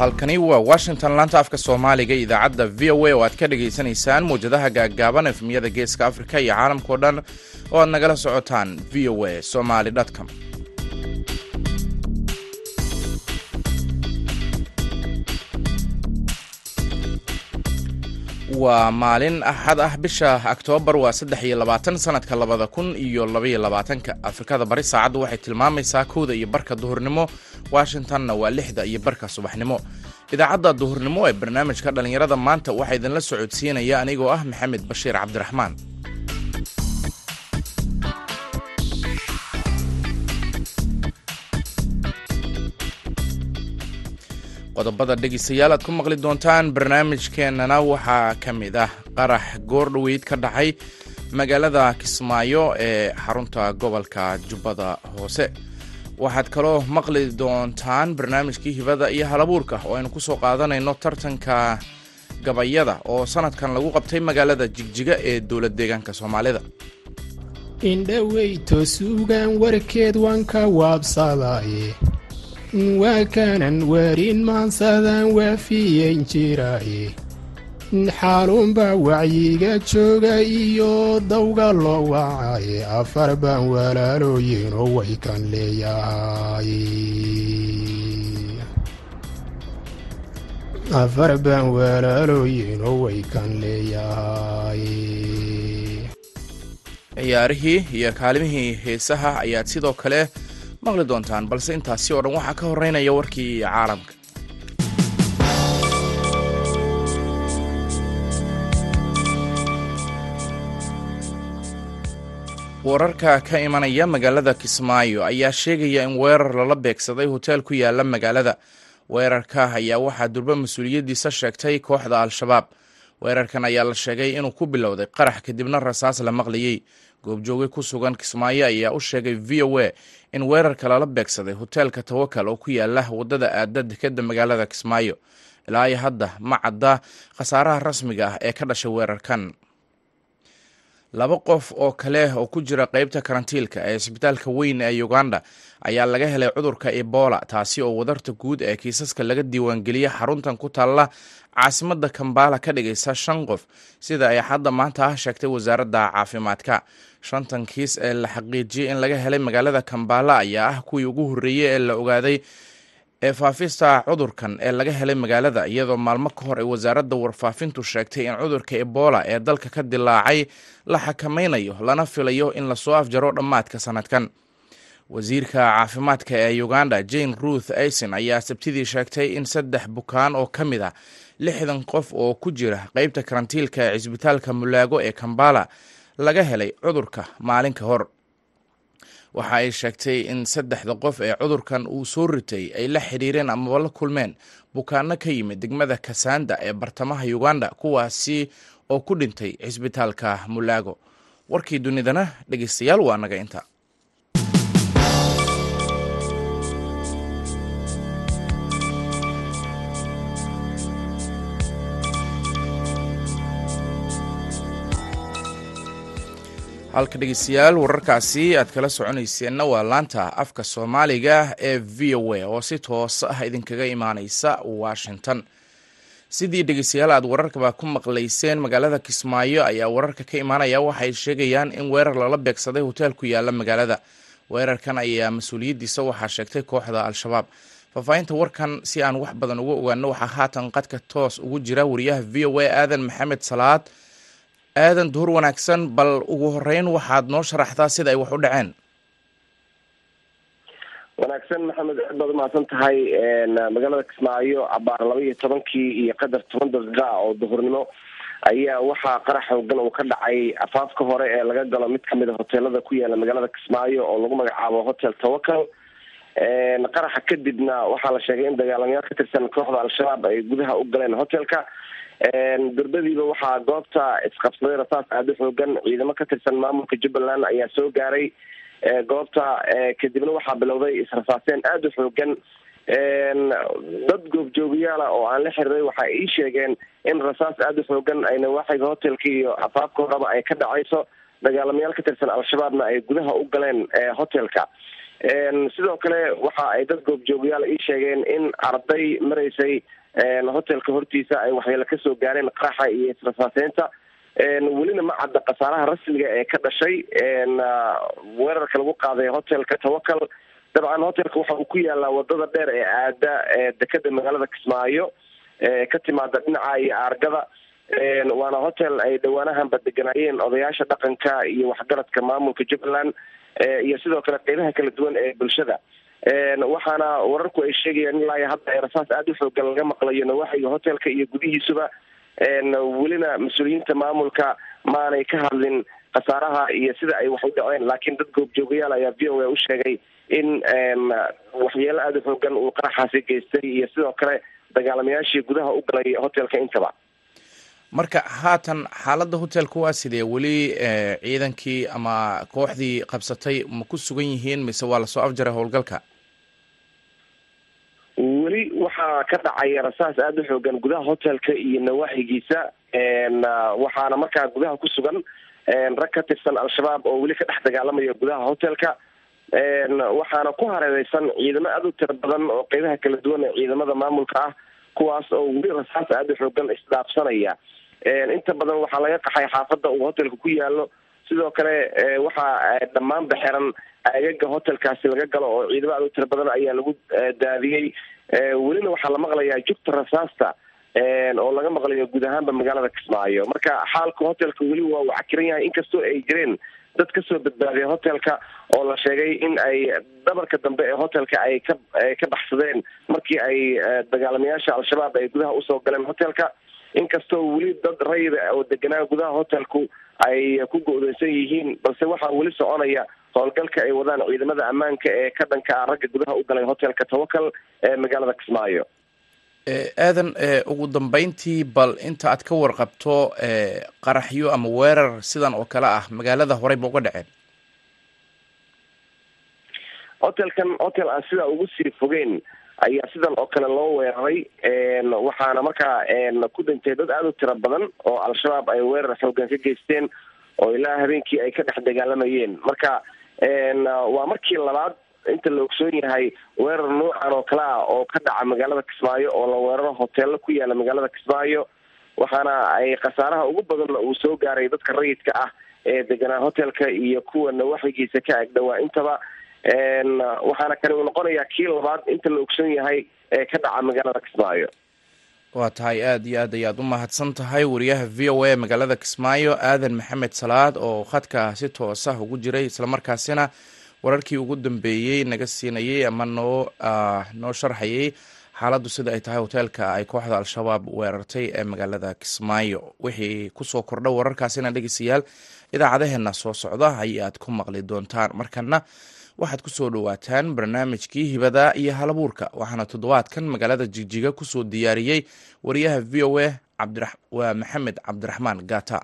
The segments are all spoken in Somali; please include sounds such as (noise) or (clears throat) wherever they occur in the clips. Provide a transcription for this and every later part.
halkani waa washington. Laanta afka soomaaliga idaacadda v o a oo aad ka dhagaysanaysaan mawjadaha gaaggaaban efmiyada geeska afrika iyo caalamkao dhan oo aad nagala socotaan v o a somaly com waa maalin axad ah bisha oktoobar waa saddex iyo labaatan sanadka labada kun iyo labaiyo labaatanka. Afrikada bari saacaddu waxay tilmaamaysaa kowda iyo barka duhurnimo. Washingtonna waa lixda iyo barka subaxnimo. Idaacadda duhurnimo ee barnaamijka dhallinyarada maanta waxaa idinla socodsiinaya anigoo ah maxamed bashiir cabdiraxmaan qodobada dhegeystayaal aad ku maqli doontaan barnaamijkeennana waxaa ka mid ah qarax goordhoweyd ka dhacay magaalada kismaayo ee xarunta gobolka jubbada hoose. Waxaad kaloo maqli doontaan barnaamijkii hibada iyo halabuurka oo aynu ku soo qaadanayno tartanka gabayada oo sanadkan lagu qabtay magaalada jigjiga ee dowlad deegaanka soomaalida. Indhaweyto suugaan warkeed waan ka waabsadaye waa kanan warin maansadaan waafiyen jiraaye xaalunbaa wacyiga jooga iyo dawga loo wacaye afar baan walaalooyinoo way kan leeyahay afar baan walaalooyinoo way kan leeyahay ciyaarihii iyo kaalimihii heesaha ayaad sidoo kale maqli doontaan balse intaasi oo dhan waxaa ka horeynaya warkii caalamka. Wararka ka imanaya magaalada kismaayo ayaa sheegaya in weerar lala beegsaday hoteel ku yaalla magaalada. Weerarka ayaa waxaa durba mas'uuliyaddiisa sheegtay kooxda al-shabaab. Weerarkan ayaa la sheegay inuu ku bilowday qarax kadibna rasaas la maqlayey goobjooge ku sugan kismaayo ayaa u sheegay v o a in weerarka lala beegsaday hoteelka tawakal oo ku yaalla waddada aada dekeda magaalada kismaayo. Ilaa iyo hadda ma cadda khasaaraha rasmiga ah ee ka dhashay weerarkan laba qof oo kale oo ku jira qeybta karantiilka ee isbitaalka weyn ee uganda ayaa laga helay cudurka ebola taasi oo wadarta guud ee kiisaska laga diiwaangeliya xaruntan ku taalla caasimada kambala ka dhigaysa shan qof. Sida ay xadda maanta ah sheegtay wasaaradda caafimaadka. Shantan kiis ee la xaqiijiyey in laga helay magaalada kambala ayaa ah kuwii ugu horreeyey ee la ogaaday ee faafista cudurkan ee laga helay magaalada iyadoo maalmo ka hor ay wasaaradda warfaafintu sheegtay in cudurka ebola ee dalka ka dilaacay la xakamaynayo lana filayo in la soo afjaro dhammaadka sanadkan. Wasiirka caafimaadka ee uganda jane ruth aison ayaa sabtidii sheegtay in saddex bukaan oo ka mid ah lixdan qof oo ku jira qeybta karantiilka ee cisbitaalka mulaago ee kambala laga helay cudurka maalin ka hor waxa ay sheegtay in saddexda qof ee cudurkan uu soo ritay ay la xidhiireen amaba la kulmeen bukaano ka yimid degmada kasanda ee bartamaha uganda kuwaasi oo ku dhintay cisbitaalka mulaago warkii dunidana dhegeystayaal waa naga inta halka dhegeystayaal wararkaasi aad kala soconayseenna waa laanta afka soomaaliga ee v o a oo si toos ah idinkaga imaaneysa washington. Sidii dhegeystayaal aad wararkaba ku maqlayseen magaalada kismaayo ayaa wararka ka imaanaya. Waxay sheegayaan in weerar lala beegsaday hotel ku yaalla magaalada. Weerarkan ayaa mas'uuliyaddiisa waxaa sheegtay kooxda al-shabaab. Faahfaahinta warkan si aan wax badan uga ogaano waxaa haatan qadka toos ugu jira wariyaha v o a aadan maxamed salaad aadan duhur wanaagsan bal ugu horeyn waxaad noo sharaxdaa sida ay wax u dhaceen. Wanaagsan maxamed aad baad umahadsan tahay magaalada kismaayo abaar laba iyo tobankii iyo qadar toban daqiiqa oo duhurnimo ayaa waxaa qarax xoogan uu ka dhacay. Afaafka hore ee laga galo mid ka mid a hoteelada ku yaalla magaalada kismaayo oo lagu magacaabo hotel tawakal qaraxa kadibna waxaa la sheegay in dagaalamayaal ka tirsan kooxda al-shabaab ay gudaha u galeen hotelka. Durbadiiba waxaa goobta isqabsaday rasaas aada u xoogan. Ciidamo ka tirsan maamulka jubbaland ayaa soo gaaray. Goobta kadibna waxaa bilowday israsaaseen aada u xoogan. Dad goobjoogayaala oo aan la xiriray waxa ay ii sheegeen in rasaas aada u xoogan ay nawaaxiga hotelka iyo afaafka ay ka dhacayso. Dagaalamayaal ka tirsan al-shabaabna ay gudaha u galeen hotelka sidoo kale waxa ay dad goobjoogayaal ii sheegeen in arday maraysay hotelka hortiisa ay waxyeelo ka soo gaareen qaraxa iyo israsaaseynta welina ma cadda khasaaraha rasmiga ee ka dhashay. Weerarka lagu qaaday hotelka tawakal dabcan hotelka waxa uu ku yaalaa waddada dheer ee aada dekeda magaalada kismaayo ka timaada dhinaca iyo aargada. Waana hotel ay dhawaanahanba deganaayeen odayaasha dhaqanka iyo waxgaradka maamulka jubbaland iyo sidoo kale qeybaha kala duwan ee bulshada. Waxaana wararku ay sheegayaan ilaa hadda rasaas aada u xoogan laga maqlayo nawaaxiga hotelka iyo gudihiisuba welina mas'uuliyiinta maamulka maanay ka hadlin khasaaraha iyo sida ay wax u dhaceen. Laakiin dad goobjoogayaal ayaa v o a u sheegay in waxyeelo aada u xoogan uu qaraxaasi geystay iyo sidoo kale dagaalamayaashii gudaha u galay hotelka intaba marka haatan xaaladda hotelka waa sidee? Weli ciidankii ama kooxdii qabsatay ma ku sugan yihiin mise waa la soo afjaray howlgalka? Weli waxaa ka dhacaya rasaas aada u xoogan gudaha hotelka iyo nawaaxigiisa. Waxaana markaa gudaha ku sugan rag ka tirsan al-shabaab oo weli ka dhex dagaalamaya gudaha hotelka. Waxaana ku hareereysan ciidamo aada u tiro badan oo qeybaha kala duwan ee ciidamada maamulka ah kuwaas oo weli rasaas aada u xoogan isdhaafsanaya inta badan waxaa laga qaxay xaafadda uu hotelka ku yaalo sidoo kale waxaa dhammaanba xiran agaga hotelkaasi laga galo oo ciidamo aada u tiro badan ayaa lagu daadiyey welina waxaa la maqlayaa jugta rasaasta oo laga maqlayo guud ahaanba magaalada kismaayo. Marka xaalka hotelka weli waa uu cakiran yahay inkastoo ay jireen dad ka soo badbaadiyay hotelka oo la sheegay in ay dhabarka dambe ee hotelka ay ka ka baxsadeen markii ay dagaalamayaasha al-shabaab ay gudaha u soo galeen hotelka inkastoo weli dad rayida oo deganaa gudaha hotelku ay ku go-doonsan yihiin balse waxaa weli soconaya howlgalka ay wadaan ciidamada ammaanka ee ka dhanka ah ragga gudaha u galay hotelka tawakal ee magaalada kismaayo. Aadan ugu dambeyntii bal inta aad ka warqabto qaraxyo ama weerar sidan oo kale ah magaalada horey ba uga dhaceen? Hotelkan hotel aan sidaa ugu sii fogeyn ayaa sidan oo kale loo weeraray waxaana markaa ku dhintay dad aada u tiro badan oo al-shabaab ay weerar xoogan ka geysteen oo ilaa habeenkii ay ka dhex dagaalamayeen. Marka waa markii labaad inta la ogsoon yahay weerar noocan oo kale ah oo ka dhaca magaalada kismaayo oo la weeraro hoteelo ku yaalla magaalada kismaayo waxaana ay khasaaraha ugu badanna uu soo gaaray dadka rayidka ah ee deganaa hotelka iyo kuwa nawaaxigiisa ka agdhawaa intaba waxaana kani uu noqonayaa kii labaad inta la ogsoon yahay ee ka dhaca magaalada kismaayo. Waa tahay aada iyo aad ayaad u mahadsan tahay wariyaha v o a magaalada kismaayo aadan maxamed salaad oo khadka si toosah ugu jiray islamarkaasina wararkii ugu dambeeyey naga siinayay ama noo noo sharxayay xaaladdu sida ay tahay hoteelka ay kooxda al-shabaab weerartay ee magaalada kismaayo. Wixii ku soo kordha wararkaasina dhegeystayaal idaacadaheena soo socda ayaad ku maqli doontaan. Markana waxaad ku soo dhawaataan barnaamijkii hibada iyo halabuurka waxaana toddobaadkan magaalada jigjiga ku soo diyaariyey wariyaha v o a maxamed cabdiraxmaan gata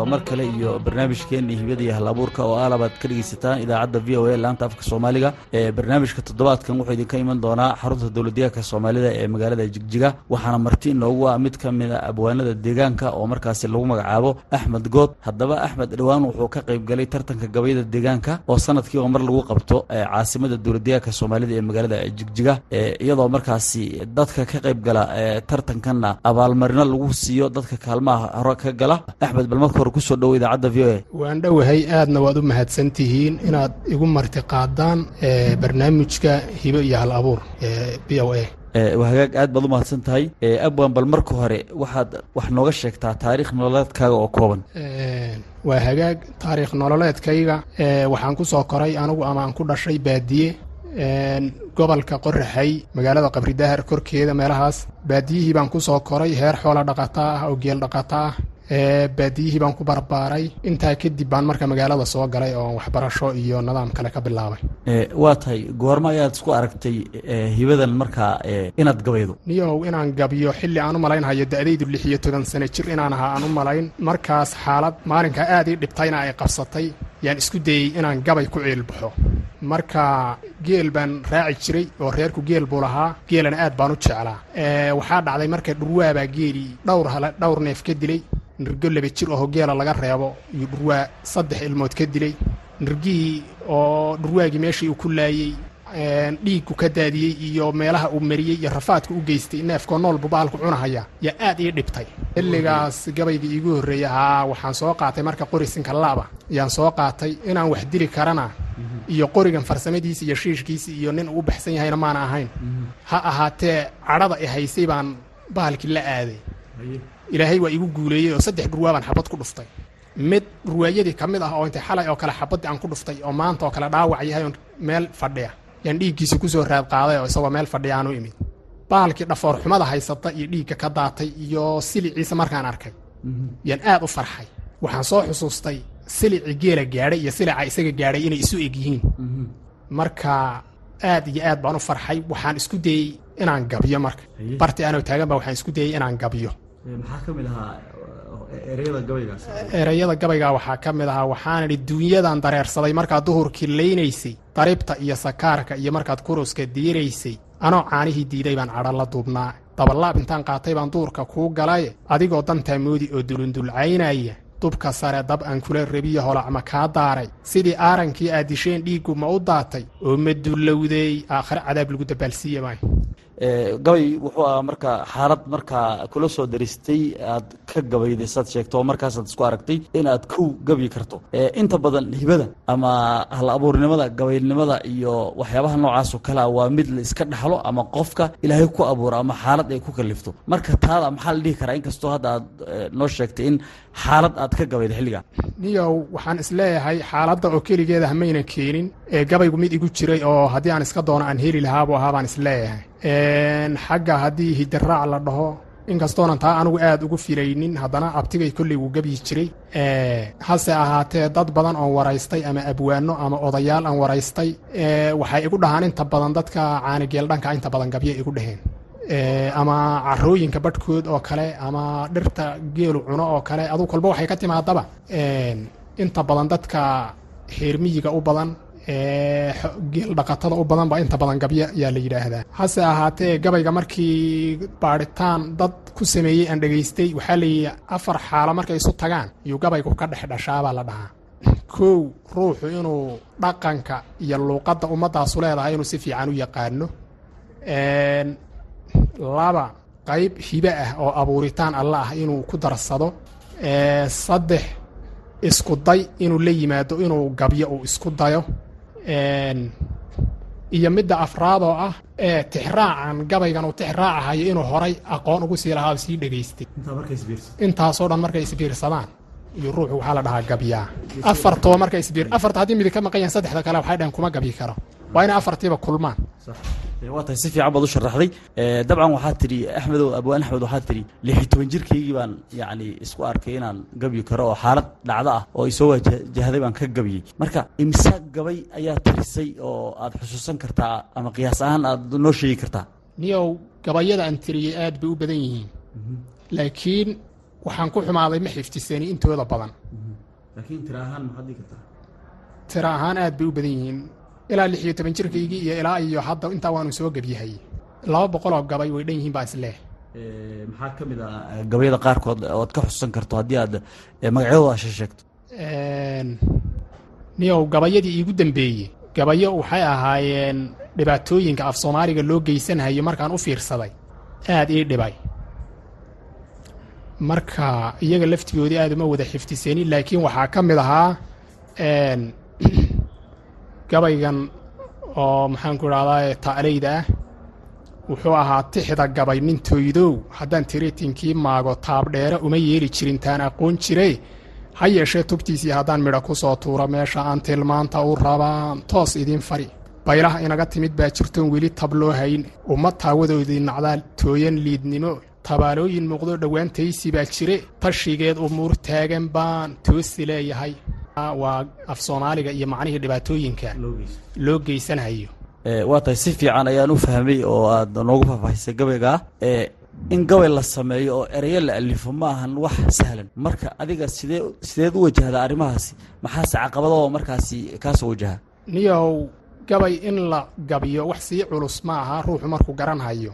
waa mar kale iyo barnaamijkeeni hibada iyo halabuurka oo aalabaad ka dhegeysataan idaacadda v o a laanta afka soomaaliga ee barnaamijka toddobaadkan wuxuu idinka iman doonaa xarunta dowladdeegaanka soomaalida ee magaalada jigjiga waxaana marti inoogu ah mid ka mid a abwaanada deegaanka oo markaasi lagu magacaabo axmed good. Haddaba axmed dhowaan wuxuu ka qayb galay tartanka gabayada deegaanka oo sanadkiiba mar lagu qabto caasimada dowladdeegaanka soomaalida ee magaalada jigjiga iyadoo markaasi dadka ka qayb gala tartankanna abaalmarino lagu siiyo dadka kaalmaha hore ka gala. Axmed bal marka hore ku soo dhowo idaacadda v o a. Waan dhowahay aadna waad u mahadsan tihiin inaad igu marti qaadaan barnaamijka hibo iyo hal abuur ee v o a. Waa hagaag aad baad u mahadsan tahay abwan bal marka hore waxaad wax nooga sheegtaa taariikh nololeedkaaga oo kooban. Waa hagaag taariikh nololeedkayga. Waxaan ku soo koray anigu ama aan ku dhashay baadiye gobolka qoraxay magaalada qabridahar korkeeda meelahaas. Baadiyihii baan ku soo koray heer xoola dhaqata ah oo geel dhaqata ah baadiyihii baan ku barbaaray. Intaa kadib baan marka magaalada soo galay oo waxbarasho iyo nidaam kale ka bilaabay. Waa tahay goormo ayaad isku aragtay hibadan markaa inaad gabaydo? Niyow inaan gabiyo xilli aan u malaynhayo da-daydu lix iyo toban sano jir inaan ahaa aan u malayn. Markaas xaalad maalinka aad ii dhibtayna ay qabsatay. Yaan isku dayey inaan gabay ku ciilbaxo marka geel baan raaci jiray oo reerku geel buu lahaa geelana aad baan u jeclaa. Waxaa dhacday marka dhurwaabaa geelii dhowr hale dhowr neef ka dilay nirgo laba jir oo geela laga reebo. Iyo dhurwaa saddex ilmood ka dilay. Nirgihii oo dhurwaagii meeshii uu ku laayey dhiigku ka daadiyey iyo meelaha uu mariyey iyo rafaadka u geystay neefkoo nool buu baalku cunahaya yaa aad ii dhibtay. Xilligaas gabayga iigu horreeyey haa waxaan soo qaatay marka qorisinka laaba. Yaan soo qaatay inaan wax dili karana. Iyo qorigan farsamadiisa iyo shiishkiisa iyo nin uu baxsan yahayna maana ahayn. Ha ahaatee cadhada i haysay baan bahalkii la aaday ilaahay waa igu guuleeyey oo saddex dhurwaa baan xabad ku dhuftay. Mid dhurwaayadii ka mid ah oo intay xalay oo kale xabaddii aan ku dhuftay oo maanta oo kale dhaawac yahay oo meel fadhiya. Yaan dhiiggiisi ku soo raad qaaday oo isagoo meel fadhiya aan u imid. Bahalkii dhafoor xumada haysata iyo dhiigga ka daatay iyo siliciisa markaan arkay. Yaan aad u farxay. Waxaan soo xusuustay silicii geela gaadhay iyo silica isaga gaadhay inay isu eg yihiin. Marka aad iyo aad baan u farxay. Waxaan isku dayey inaan gabyo marka. Barti anoo taagan ba waxaan isku dayey inaan gabyo maxaa ka gabaygaa waxaa ka mid ahaa waxaan idhi duunyadan dareersaday markaad duhurkii laynaysay daribta iyo sakaarka iyo markaad kuruska diiraysay. Anoo caanihii diiday baan cadho la duubnaa. Dabalaab intaan qaatay baan duurka kuu galay adigoo dantaa moodi oo dulundulcaynaya dubka sare dab aan kula rabiyo holacma kaa daaray. Sidii aarankii aad disheen dhiiggu ma u daatay oo ma dullowdeey aakhare cadaab lagu dabaalsiiya maayo gabay wuxuu ahaa marka xaalad markaa kula soo daristay aad ka gabayday saad sheegto oo markaasaad isku aragtay inaad kow gabyi karto. Inta badan hibada ama hal abuurnimada gabaynimada iyo waxyaabaha noocaas oo kale a waa mid la iska dhaxlo ama qofka ilaahay ku abuuro ama xaalad ay ku kalifto. Marka taada maxaa la dhihi karaa? Inkastoo hadda aad noo sheegtay in xaalad aad ka gabayda xilliga. Niyow waxaan is leeyahay xaaladda oo keligeeda hamayna keenin. Ee gabaygu mid igu jiray oo haddii aan iska doono aan heli lahaabuu ahaa baan is leeyahay xagga haddii hidiraac la dhaho inkastoonan taa anigu aad ugu filaynin haddana abtigay kolley wuu gebyi jiray. Hase ahaatee dad badan oon waraystay ama abwaano ama odayaal aan waraystay waxay igu dhahaan inta badan dadka caanigeel dhanka inta badan gabya igu dhaheen ama carooyinka badhkood oo kale ama dhirta geelu cuno oo kale aduu kolba waxay ka timaadaba. Inta badan dadka heermiyiga u badan geel dhaqatada u badan baa inta badan gabya yaa la yidhaahdaa. Hase ahaatee gabayga markii baadhitaan dad ku sameeyey aan dhegaystay waxaa layidhi afar xaalo markay isu tagaan iyuu gabaygu ka dhex dhashaabaa la dhahaa. (clears throat) Kow ruuxu inuu dhaqanka iyo luuqadda ummaddaasu leedahay inuu si fiican u yaqaano laba qayb hibe ah oo abuuritaan alla ah inuu ku darsado saddex isku day inuu la yimaado inuu gabyo uu isku dayo iyo midda afraadoo ah ee tixraacan gabaygan uu tixraacahayo inuu horay aqoon ugu sii lahaa oo sii dhegaystay intaasoo dhan markay isbiirsadaan iyo ruuxu waxaa la dhahaa gabyaa. Afartoo markay isbiir afarta haddii midi ka maqan yahan saddexda kale waxay dhahan kuma gabyi karo. Waa inay afartiiba kulmaan waa tahay si fiican baad u sharaxday. Dabcan waxaad tidhi axmedow abwaan axmed waxaad tidhi lix iyo toban jirkaygii baan yacni isku arkay inaan gabyi karo oo xaalad dhacdo ah oo isoo wajahday baan ka gabyey marka imse gabay ayaa tirisay oo aad xusuusan kartaa ama qiyaas ahaan aad noo sheegi kartaa? Niyow gabayada aan tiriyey aad bay u badan yihiin. Laakiin waxaan ku xumaaday ma xifdisani intooda badan. Kartaa? Tira ahaan aad bay u badan yihiin ilaa lix iyo toban jirkaygii iyo ilaa iyo hadda intaa waanu soo gebyahay laba boqoloo gabay way dhan yihiin baa isleeh maxaa ka mid ah gabayada qaarkood oad ka xusuusan karto haddii aad magacyadooda ashe sheegto? Niyow gabayadii iigu dambeeyey. Gabayo waxay ahaayeen dhibaatooyinka af soomaaliga loo geysanhayo markaan u fiirsaday. Aad ii dhibay. Marka iyaga laftigoodii aad uma wada xifdisanin laakiin waxaa ka mid ahaa (clears throat) gabaygan oo maxaanku idhahdaa ta'leyda ah wuxuu ahaa tixda gabay nintoydow haddaan tiritinkii maago taabdheere uma yeeli jirin taan aqoon jire ha yeeshee tubtiisii haddaan midha ku soo tuuro meesha aan tilmaanta u rabaan. Toos idiin fari. Baylaha inaga timid baa jirtoon weli tabloo hayn. Ummad taawadoodii nacdaa tooyan liidnimo. Tabaalooyin muuqdo dhowaantaysi baa jire. Tashigeed umuur taagan baan toosi leeyahay waa af soomaaliga iyo macnihii dhibaatooyinka loo geysanhayo waa tahay si fiican ayaan u fahmay oo aad noogu faahfaahisay gabaygaa in gabay la sameeyo oo ereyo la alifo ma ahan wax sahlan. Marka adiga sidee sideed u wajahdaa arrimahaasi? Maxaase caqabadoo markaasi kaasoo wajaha? Niyow gabay in la gabiyo wax sii culus ma aha ruuxu markuu garanhayo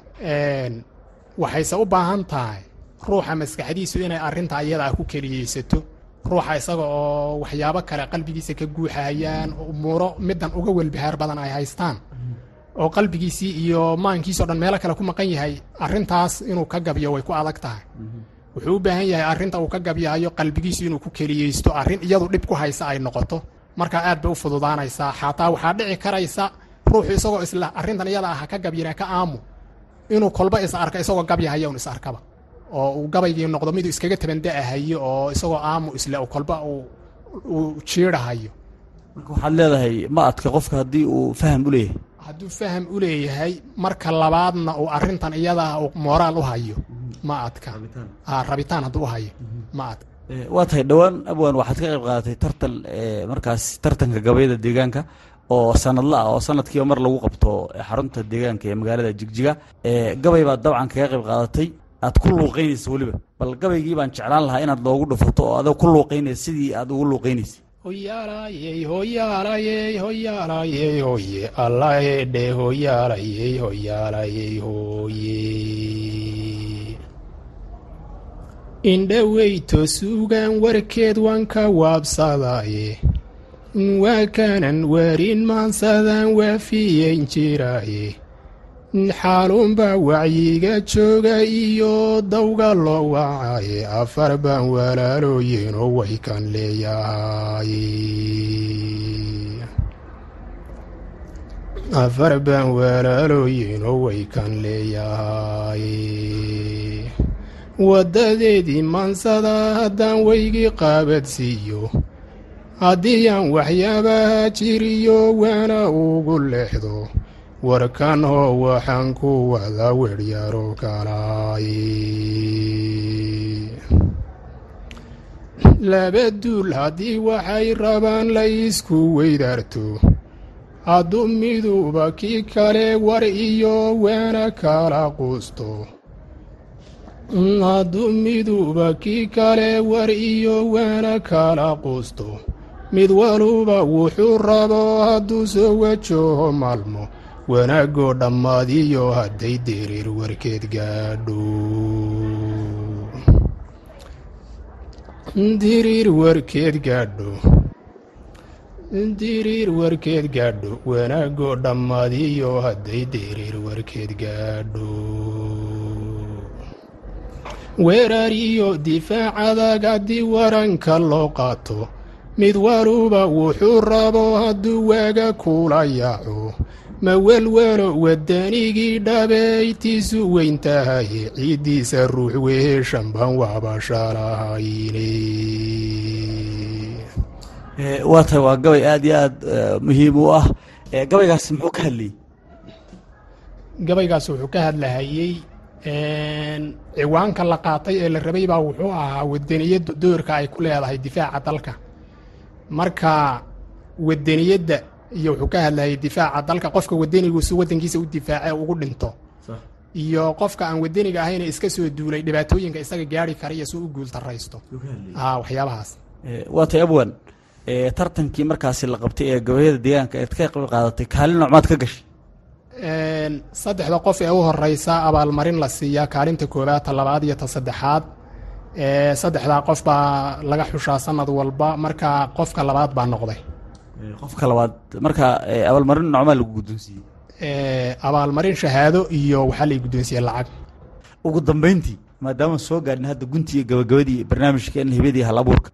waxayse u baahan tahay ruuxa maskaxdiisu inay arrinta iyada ah ku keliyeysato ruuxa isaga oo waxyaabo kale qalbigiisa ka guuxahayaan umuuro middan uga welbahaar badan ay haystaan. Oo qalbigiisii iyo maankiisao dhan meelo kale ku maqan yahay arrintaas inuu ka gabiyo way ku adag tahay. Wuxuu u baahan yahay arrinta uu ka gabyahayo qalbigiisu inuu ku keliyeysto arrin iyadu dhib ku haysa ay noqoto. Markaa aad bay u fududaanaysaa xataa waxaa dhici karaysa ruuxu isagoo isla arrintan iyada ah ka gabyana ka aamu. Inuu kolba is arka isagoo gabyahaya un is arkaba oo uu gabaygii noqdo miduu iskaga tabanda'ahayo oo isagoo aamu isle kolba uu jiidhahayo marka waxaad leedahay ma adka qofka haddii uu faham u leeyahay? Hadduu faham u leeyahay marka labaadna uu arrintan iyada ah uu moraal u hayo ma adka. Rabitaan. Hadduu u hayo ma adka. Waa tahay dhowaan. Abwan waxaad ka qayb qaadatay tartan markaas tartanka gabayada deegaanka oo sanadla ah oo sanadkiiba mar lagu qabto xarunta deegaanka ee magaalada jigjiga. Gabay baad dabcan kaga qayb qaadatay aad ku luuqaynaysa weliba. Bal gabaygii baan jeclaan lahaa inaad loogu dhufato oo adoo ku luuqaynaysa sidii aad ugu luuqaynaysa hoyaalayey hoyaalayey hoyaalayey hoyaalayey hoyaalayey suugaan warkeed waan ka waabsadaye waa kanan warin maansadaan waafiyen jiraaye xaalunbaa wacyiga jooga iyo dawga loo wacaye afar baan walaalooyinoo way kan leeyahay. Afar baan walaalooyinoo way kan leeyahay. Waddadeedii maansada haddaan weygii qaabadsiiyo haddii aan waxyaabaha jiriyo waana ugu leexdo warkan hoo waxaan ku wada weryaaro kalaay laba duul haddii waxay rabaan la isku weydaarto hadduu miduuba kii kale war iyo waana kala quusto hadduu miduuba kii kale war iyo waana kala quusto mid waluba wuxuu rabo hadduu soo wajaho maalmo wanaagoo dhammaadiyo hadday diriir warkeed gaadho. Diriir warkeed gaadho. Diriir warkeed gaadho. Wanaagoo dhammaadiyo hadday diriir warkeed gaadho. Weerar iyo difaac adag haddii waranka loo qaato mid waluba wuxuu rabo hadduu waaga kula yaaco ma welwelo waddanigii dhabaytiisu weyn tahaye ciiddiisa ruux weeshan baan waabashalahayne waa tahay waa gabay aad iyo aad muhiim u ah. Gabaygaas muxuu ka hadlayey gabaygaas wuxuu ka hadlahayey ciwaanka la qaatay ee la rabay baa wuxuu ahaa wadaniyadda doorka ay ku leedahay difaaca dalka. Marka wadaniyadda iyo wuxuu ka hadlayay difaaca dalka. Qofka wadanigu si wadankiisa u difaace ugu dhinto. Iyo qofka aan wadaniga ahayn iska soo duulay dhibaatooyinka isaga gaari kara iyo si u guultaraysto waxyaabahaas waa tay abwan. Tartankii markaasi la qabtay ee gabayada deegaanka eed ka qayb qaadatay kaalin noocmaad ka gashay? Saddexda qof ee u horeysa abaalmarin la siiyaa kaalinta koowaad ta labaad iyo ta saddexaad saddexdaa qof baa laga xushaa sanad walba marka qofka labaad baa noqday qofka labaad marka abaalmarin noocmaa lagu guddoonsiiyey abaalmarin shahaado iyo waxaa la guddoonsiiyey lacag. Ugu dambeyntii maadaama soo gaadhin hadda guntii iyo gabagabadii barnaamijkeen hibadii hal abuurka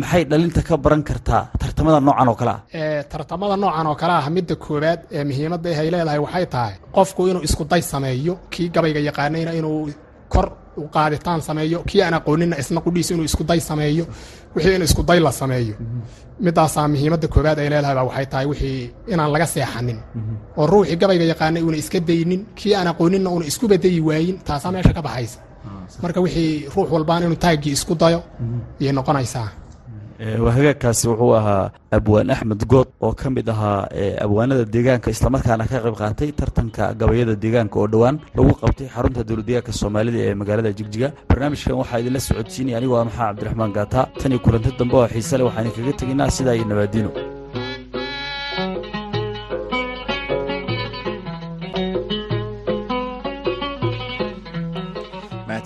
maxay dhalinta ka baran kartaa tartamada noocan oo kale ah? Tartamada noocan oo kale ah midda koowaad ee muhiimadda ay leedahay waxay tahay qofku inuu isku day sameeyo kii gabayga yaqaanayna inuu kor u qaaditaan sameeyo kii aan aqoonina isna qudhiisa inuu isku day sameeyo wixii in isku day la sameeyo. Midaasaa muhiimadda koowaad ay leedahay baa waxay tahay wixii inaan laga seexanin. Oo ruuxii gabayga yaqaanay uuna iska daynin kii aan aqooninna uuna isku badayi waayin taasaa meesha ka baxaysa. Marka wixii ruux walbaan inuu taaggii isku dayo ayay noqonaysaa. waa hagaagkaasi wuxuu ahaa abwaan axmed good oo ka mid ahaa abwaanada deegaanka islamarkaana ka qayb qaatay tartanka gabayada deegaanka oo dhowaan lagu qabtay xarunta dowladdeegaanka soomaalida ee magaalada jigjiga. Barnaamijkan waxaa idinla socodsiinaya anigoo ah maxaa cabdiraxmaan gaata tan iyo kulanti dambe oo xiise leh waxaan kaga tegaynaa sidaa iyo nabaadiino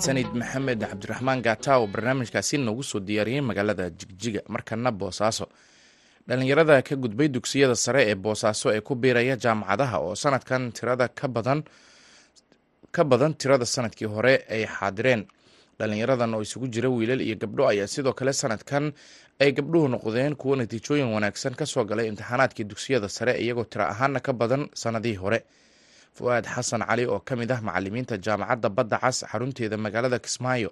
mahadsanid maxamed cabdiraxmaan gaata oo barnaamijkaasi noogu soo diyaariyey magaalada jigjiga. Markana boosaaso. Dhalinyarada ka gudbay dugsiyada sare ee boosaaso ee ku biiraya jaamacadaha oo sanadkan tirada ka badan ka badan tirada sannadkii hore ay xaadireen. Dhalinyaradan oo isugu jira wiilal iyo gabdho ayaa sidoo kale sanadkan ay gabdhuhu noqdeen kuwo natiijooyin wanaagsan ka soo galay imtixaanaadkii dugsiyada sare iyagoo tiro ahaana ka badan sanadihii hore fu-aad xasan cali oo ka mid ah macalimiinta jaamacadda badda cas xarunteeda magaalada kismaayo.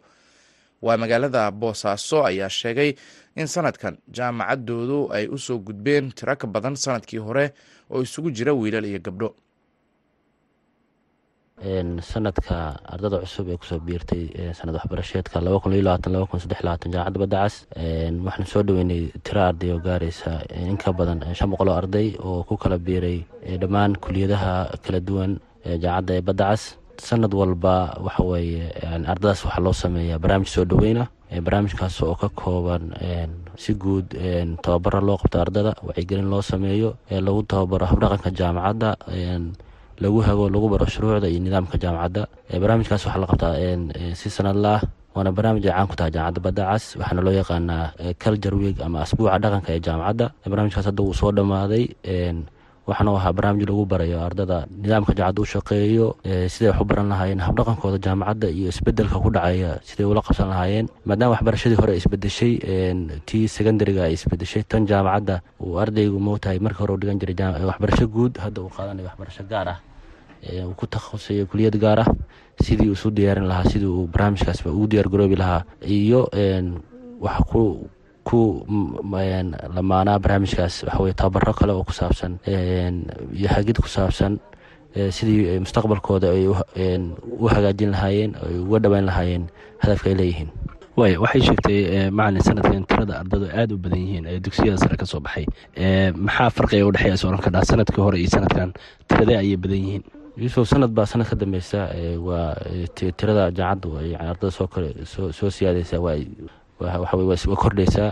Waa magaalada boosaaso ayaa sheegay in sanadkan jaamacadoodu ay u soo gudbeen tiro ka badan sannadkii hore oo isugu jira wiilal iyo gabdho sanadka ardada cusub ee ku soo biirtay sanad waxbarasheedka jaamacadda badda cas waxaan soo dhaweynay tiro arday oo gaaraysa in ka badan shan boqol oo arday oo ku kala biiray dhammaan kuliyadaha kala duwan jaamacadda ee badda cas sanad walba waxa weeye ardadaas waxaa loo sameeyaa barnaamij soo dhaweyna barnaamijkaas oo ka kooban si guud tababara loo qabto ardada wacyigelin loo sameeyo lagu tababaro habdhaqanka jaamacadda lagu hago lagu baro shuruucda iyo nidaamka jaamacadda. Barnaamijkaas waxaa la qabtaa si sanadla ah waana barnaamij ay caan ku tahay jaamacadda badda cas waxaana loo yaqaanaa culture week ama asbuuca dhaqanka ee jaamacadda. Barnaamijkaas hadda wuu soo dhammaaday waxaana ahaa barnaamij lagu barayo ardada nidaamka jaamacadda u shaqeeyo siday wax u baran lahaayeen habdhaqankooda jaamacadda iyo isbeddelka ku dhacaya siday ula qabsan lahaayeen. Maadaama waxbarashadii hore isbedeshay tii secondariga ay isbedeshay tan jaamacadda uu ardaygu moogtahay markii hore u dhigan jiray waxbarasho guud hadda uu qaadanayo waxbarasho gaar ah uu ku takhasusay kuliyad gaar ah sidii isu diyaarin lahaa sidii uu barnaamijkaas ugu diyaar garoobi lahaa. Iyo wax ku ku lamaanaa barnaamijkaas waxaweye tababaro kale oo ku saabsan iyo hagid ku saabsan sidii mustaqbalkooda ay u hagaajin lahaayeen ay uga dhaweyn lahaayeen hadafka ay leeyihiin. Waay waxay sheegtay macalin sanadkan tirada ardadu aada u badan yihiin ee dugsiyada sare ka soo baxay. Maxaa farqiga u dhexeeya sooran ka dhaa? Sanadkii hore iyo sanadkan tiradee ayay badan yihiin yuusuf sanad baa sanad ka dambeysa waa tirada jaamacaddu ay ardada soo soo siyaadeysa waxawey waa kordhaysaa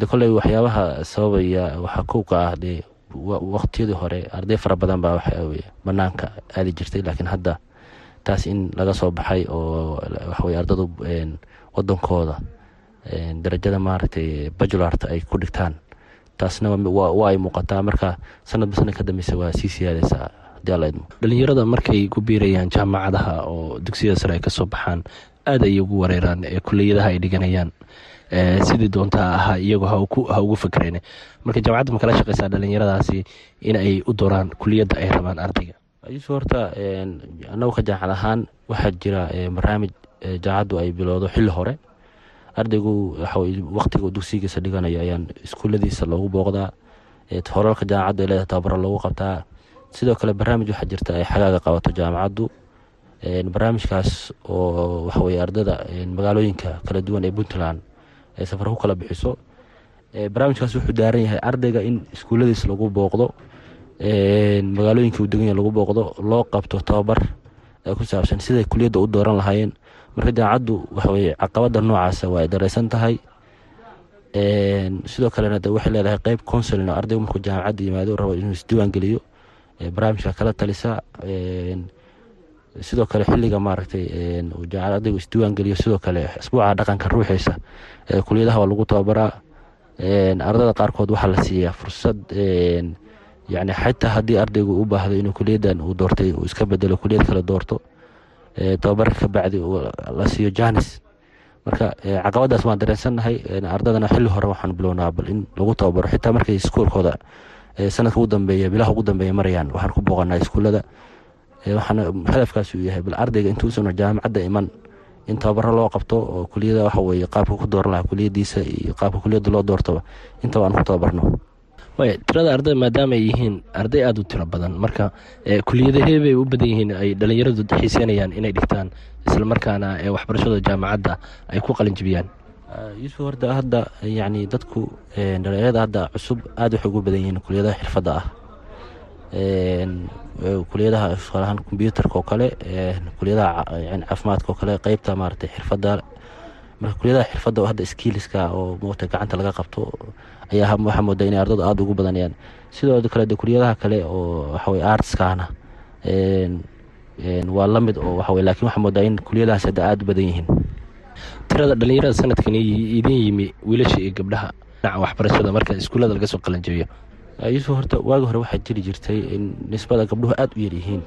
de kolley waxyaabaha sababaya waxaa kowka ah dee waqtiyadii hore arday fara badan baa waxaweye banaanka aadi jirtay laakiin hadda taas in laga soo baxay oo waxaweye ardadu wadankooda darajada maaragtay bajularta ay ku dhigtaan taasna waa ay muuqataa. Marka sanadba sanad ka dambeysa waa sii siyaadeysaa dhalinyarada markay ku biirayaan jaamacadaha oo dugsiyada sare ay ka soo baxaan aad ayay ugu wareeraan ee kuliyadaha ay dhiganayaan. Sidii doontaa ahaa iyagoo ha ugu fakreen marka jaamacadda ma shaqeysaa dhalinyaradaasi in ay u dooraan kuliyadda ay rabaan ardayga yuusuf horta annagu ka jaamacad ahaan waxaa jira barnaamij jaamacaddu ay bilowdo xilli hore. Ardaygu waqtiga dugsigiisa dhiganayo ayaan iskuuladiisa loogu booqdaa. Horarka jaamacaddu ay leedahay tababaro loogu qabtaa sidoo kale barnaamij waxaa jirta ay xagaaga qabato jaamacaddu barnaamijkaas oo waxaweye ardada magaalooyinka kala duwan ee puntland ay safar ku kala bixiso. Barnaamijkaas wuxuu daaran yahay ardayga in iskuuladiis lagu booqdo magaalooyinka uu deganya lagu booqdo loo qabto tababar ku saabsan siday kuliyadda u dooran lahaayeen. Marka jaamacaddu waxaweye caqabada noocaasa waa ay dareysan tahay. Sidoo kalena waxay leedahay qeyb consulin oo markuu jaamacadda yimaado rabo inuu isdiiwaan geliyo barnaamijka kala talisa sidoo kale xilliga maaragtay ardaygu isdiiwaan geliyo sidoo kale asbuuca dhaqanka ruuxiisa kuliyadaha waa lagu tababaraa ardada qaarkood waxaa la siiyaa fursad yani xitaa haddii ardaygu u baahdo inuu kuliyadan uu doortay uu iska bedelo kuliyad kale doorto tababarka ka bacdi la siiyo janis marka caqabadaas waan dareensannahay ardadana xili hore waxaan bilownaa bal in lagu tababaro xitaa markay iskuolkooda sanadka ugu dambeeya bilaha ugu dambeeya marayaan waxaan ku booqanaa iskuullada. Waxaana hadafkaas uu yahay bal ardayga intuusan jaamacadda iman. In tababaro loo qabto oo kuliyada waxa qaabka ku dooran lahaa kuliyadiisa iyo qaabka kuliyadda loo doortaba intaba aan ku tababarno. Waaya tirada ardada maadaama ay yihiin arday aada u tiro badan. Marka kuliyadahee bay u badan yihiin ay dhalinyaradu xiiseynayaan inay dhigtaan. Islamarkaana waxbarashada jaamacadda ay ku qalinjibiyaan yuusuf horta hadda yacni dadku dhalinyarada hadda cusub aada waxay ugu badan yihiin kuliyadaha xirfadda ah. Kuliyadaha tusaalahaan kombyuutarka oo kale kuliyadaha caafimaadka oo kale qeybta maaragtay xirfadda marka kuliyadaha xirfadda hadda skiiliska oo moogta gacanta laga qabto ayaa waxaa moodaa inay ardadu aada ugu badanayaan. Sidoo kale de kuliyadaha kale oo waxaweye artskana waa la mid oo waxawey laakiin waxaa moodaa in kuliyadahaas hadda aada u badan yihiin tirada dhallinyarada sanadkan idin yimi wiilasha iyo gabdhaha. Dhinaca waxbarashada marka iskuullada laga soo qalanjeeyo. Yuusuf horta waagi hore waxaa jiri jirtay in nisbada gabdhuhu aada u yaryihiin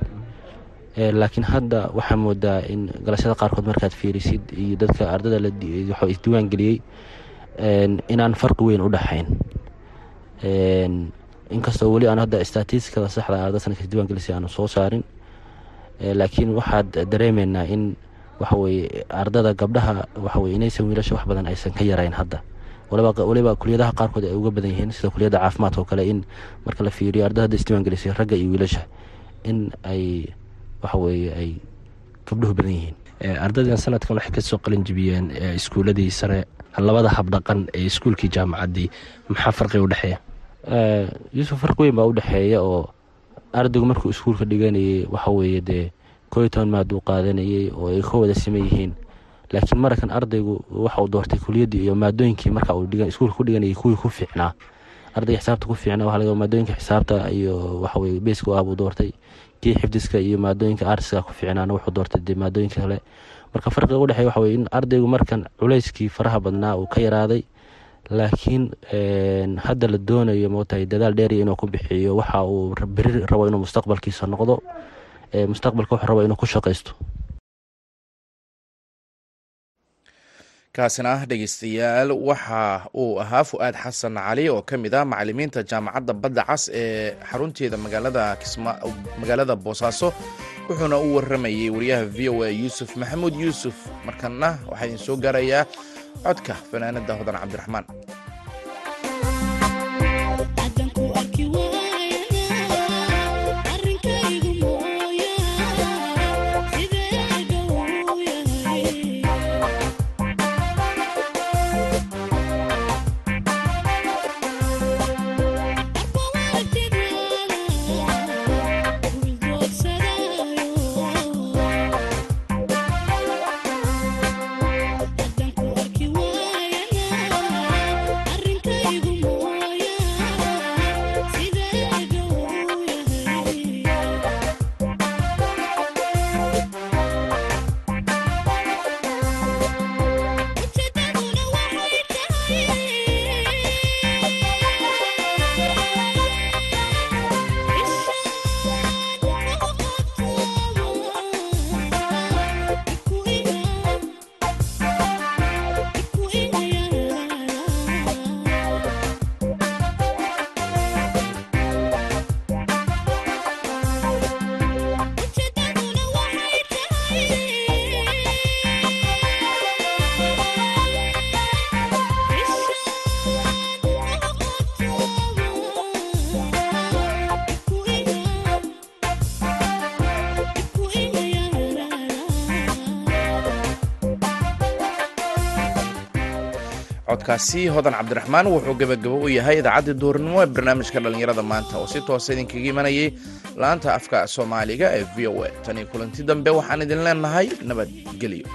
laakiin hadda waxaa moodaa in galashada qaarkood markaad fiirisid iyo dadka ardada la isdiiwaan geliyey inaan farqi weyn u dhexayn inkastoo weli aan hadda statistikada saxda arda sanadka isdiiwan gelisay aanu soo saarin. Laakiin waxaad dareemeynaa in waxaweye ardada gabdhaha waxaweye inaysan wiilasha wax badan aysan ka yarayn hadda. Waliba kuliyadaha qaarkood ay uga badan yihiin sida kuliyadda caafimaadka oo kale in marka la fiiriyo ardada hadda isdiiwan gelisay ragga iyo wiilasha in ay waxaweye ay gabdhuhu badan yihiin. Ardaydan sanadkan waxay ka soo qalin jibiyeen iskuuladii sare labada habdhaqan ee iskuulkii jaamacaddii maxaa farqiga udhexeeya yuusuf farqi weyn baa udhexeeya oo ardaygu markuu iskuulka dhiganayay waxaweeye dee koo iyo toban qaadanayay oo ay ka wada siman yihiin. Laakiin markan ardaygu waxa uu doortay kuliyaddii iyo maadooyinkii marka uu iskuulka ku dhiganayay kuwii ku fiicnaa. Ardayga xisaabta ku fiicnaa waxa laga maadooyinka xisaabta iyo waxaweye beeska ah buu doortay. Kii xifdiska iyo maadooyinka artiska ku fiicnaana wuxuu doortay dee maadooyinka kale. Marka farqiga udhexeya waxa weye in ardaygu markan culayskii faraha badnaa uu ka yaraaday laakiin hadda la doonayo motahay dadaal dheeriya inuu ku bixiyo waxa uu beri rabo inuu mustaqbalkiisa noqdo mustaqbalka wuxuu rabo inuu ku shaqaysto kaasina ah dhegeystayaal waxa uu ahaa fu-aad xasan cali oo ka mid ah macalimiinta jaamacadda badda cas ee xarunteeda magaalada magaalada boosaaso wuxuuna u waramayey wariyaha v o a yuusuf maxamuud. Yuusuf markana waxaa idin soo gaarayaa codka fanaanada hodan cabdiraxmaan codkaasi hodan cabdiraxmaan wuxuu gebagabo u yahay idaacaddii duurnimo ee barnaamijka dhallinyarada maanta. Oo si toosa idinkaga imanayay la-anta afka soomaaliga ee v o a. Tanii kulanti dambe waxaan idin leenahay nabadgelyo